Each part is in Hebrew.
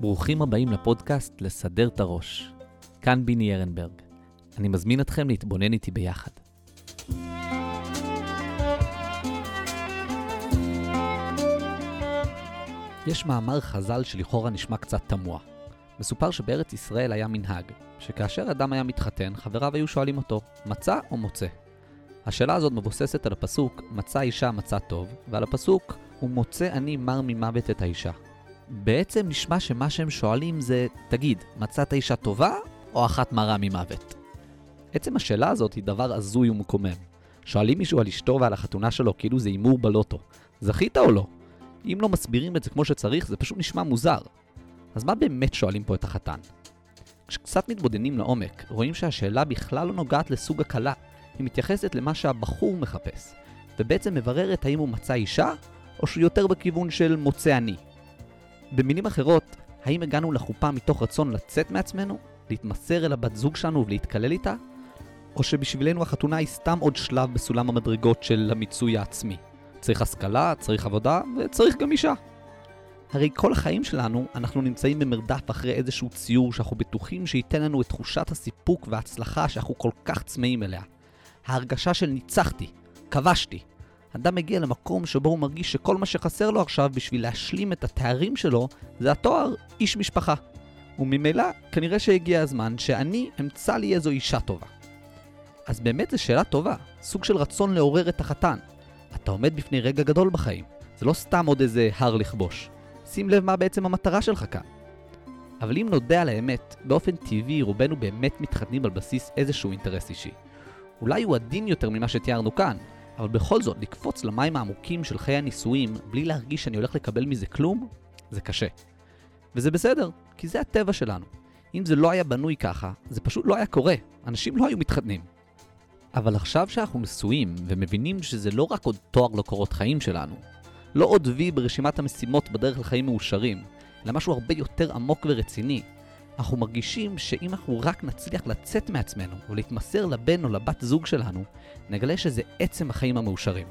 ברוכים הבאים לפודקאסט לסדר את הראש. כאן ביני ארנברג. אני מזמין אתכם להתבונן איתי ביחד. יש מאמר חז"ל שלכאורה נשמע קצת תמוה. מסופר שבארץ ישראל היה מנהג, שכאשר אדם היה מתחתן, חבריו היו שואלים אותו, מצא או מוצא? השאלה הזאת מבוססת על הפסוק, מצא אישה מצא טוב, ועל הפסוק, ומוצא אני מר ממוות את האישה. בעצם נשמע שמה שהם שואלים זה, תגיד, מצאת אישה טובה או אחת מרה ממוות? עצם השאלה הזאת היא דבר הזוי ומקומם. שואלים מישהו על אשתו ועל החתונה שלו כאילו זה הימור בלוטו. זכית או לא? אם לא מסבירים את זה כמו שצריך, זה פשוט נשמע מוזר. אז מה באמת שואלים פה את החתן? כשקצת מתבודדים לעומק, רואים שהשאלה בכלל לא נוגעת לסוג הכלה, היא מתייחסת למה שהבחור מחפש, ובעצם מבררת האם הוא מצא אישה, או שהוא יותר בכיוון של מוצא אני. במילים אחרות, האם הגענו לחופה מתוך רצון לצאת מעצמנו, להתמסר אל הבת זוג שלנו ולהתקלל איתה, או שבשבילנו החתונה היא סתם עוד שלב בסולם המדרגות של המיצוי העצמי. צריך השכלה, צריך עבודה, וצריך גם אישה. הרי כל החיים שלנו אנחנו נמצאים במרדף אחרי איזשהו ציור שאנחנו בטוחים שייתן לנו את תחושת הסיפוק וההצלחה שאנחנו כל כך צמאים אליה. ההרגשה של ניצחתי, כבשתי. אדם מגיע למקום שבו הוא מרגיש שכל מה שחסר לו עכשיו בשביל להשלים את התארים שלו זה התואר איש משפחה. וממילא כנראה שהגיע הזמן שאני אמצא לי איזו אישה טובה. אז באמת זו שאלה טובה, סוג של רצון לעורר את החתן. אתה עומד בפני רגע גדול בחיים, זה לא סתם עוד איזה הר לכבוש. שים לב מה בעצם המטרה שלך כאן. אבל אם נודה על האמת, באופן טבעי רובנו באמת מתחתנים על בסיס איזשהו אינטרס אישי. אולי הוא עדין יותר ממה שתיארנו כאן, אבל בכל זאת, לקפוץ למים העמוקים של חיי הנישואים בלי להרגיש שאני הולך לקבל מזה כלום, זה קשה. וזה בסדר, כי זה הטבע שלנו. אם זה לא היה בנוי ככה, זה פשוט לא היה קורה. אנשים לא היו מתחתנים. אבל עכשיו שאנחנו נשואים ומבינים שזה לא רק עוד תואר לקורות חיים שלנו, לא עוד וי ברשימת המשימות בדרך לחיים מאושרים, אלא משהו הרבה יותר עמוק ורציני, אנחנו מרגישים שאם אנחנו רק נצליח לצאת מעצמנו ולהתמסר לבן או לבת זוג שלנו, נגלה שזה עצם החיים המאושרים.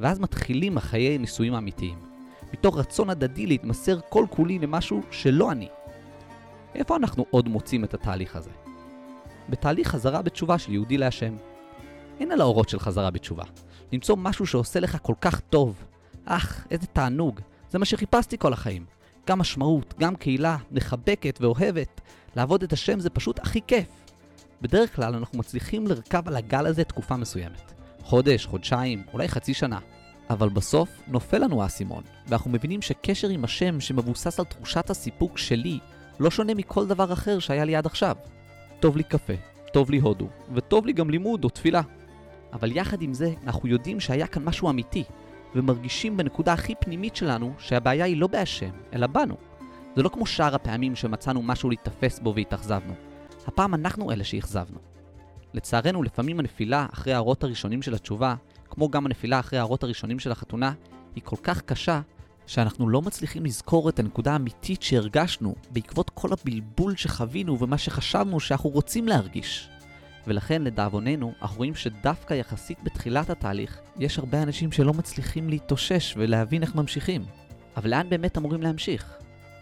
ואז מתחילים החיי נישואים האמיתיים, מתוך רצון הדדי להתמסר כל כולי למשהו שלא אני. איפה אנחנו עוד מוצאים את התהליך הזה? בתהליך חזרה בתשובה של יהודי להשם. אין על האורות של חזרה בתשובה. למצוא משהו שעושה לך כל כך טוב. אך, איזה תענוג. זה מה שחיפשתי כל החיים. גם משמעות, גם קהילה, מחבקת ואוהבת. לעבוד את השם זה פשוט הכי כיף. בדרך כלל אנחנו מצליחים לרכב על הגל הזה תקופה מסוימת. חודש, חודשיים, אולי חצי שנה. אבל בסוף נופל לנו האסימון, ואנחנו מבינים שקשר עם השם שמבוסס על תחושת הסיפוק שלי, לא שונה מכל דבר אחר שהיה לי עד עכשיו. טוב לי קפה, טוב לי הודו, וטוב לי גם לימוד או תפילה. אבל יחד עם זה, אנחנו יודעים שהיה כאן משהו אמיתי, ומרגישים בנקודה הכי פנימית שלנו שהבעיה היא לא בהשם, אלא בנו. זה לא כמו שאר הפעמים שמצאנו משהו להיתפס בו והתאכזבנו. הפעם אנחנו אלה שאכזבנו. לצערנו, לפעמים הנפילה אחרי האורות הראשונים של התשובה, כמו גם הנפילה אחרי האורות הראשונים של החתונה, היא כל כך קשה, שאנחנו לא מצליחים לזכור את הנקודה האמיתית שהרגשנו בעקבות כל הבלבול שחווינו ומה שחשבנו שאנחנו רוצים להרגיש. ולכן לדאבוננו, אנחנו רואים שדווקא יחסית בתחילת התהליך, יש הרבה אנשים שלא מצליחים להתאושש ולהבין איך ממשיכים. אבל לאן באמת אמורים להמשיך?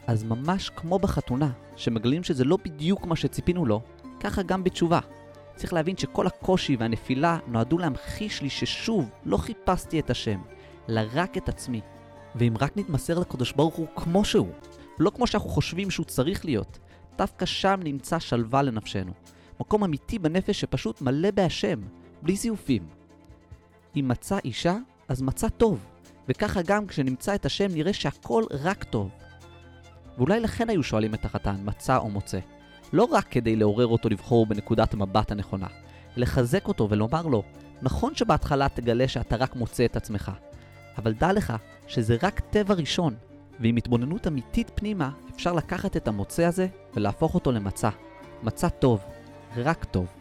אז ממש כמו בחתונה, שמגלים שזה לא בדיוק מה שציפינו לו, ככה גם בתשובה. צריך להבין שכל הקושי והנפילה נועדו להמחיש לי ששוב לא חיפשתי את השם, אלא רק את עצמי. ואם רק נתמסר לקדוש ברוך הוא כמו שהוא, לא כמו שאנחנו חושבים שהוא צריך להיות, דווקא שם נמצא שלווה לנפשנו. מקום אמיתי בנפש שפשוט מלא בהשם, בלי זיופים. אם מצא אישה, אז מצא טוב, וככה גם כשנמצא את השם נראה שהכל רק טוב. ואולי לכן היו שואלים את החתן, מצא או מוצא. לא רק כדי לעורר אותו לבחור בנקודת המבט הנכונה, לחזק אותו ולומר לו, נכון שבהתחלה תגלה שאתה רק מוצא את עצמך, אבל דע לך שזה רק טבע ראשון, ועם התבוננות אמיתית פנימה אפשר לקחת את המוצא הזה ולהפוך אותו למצע. מצע טוב, רק טוב.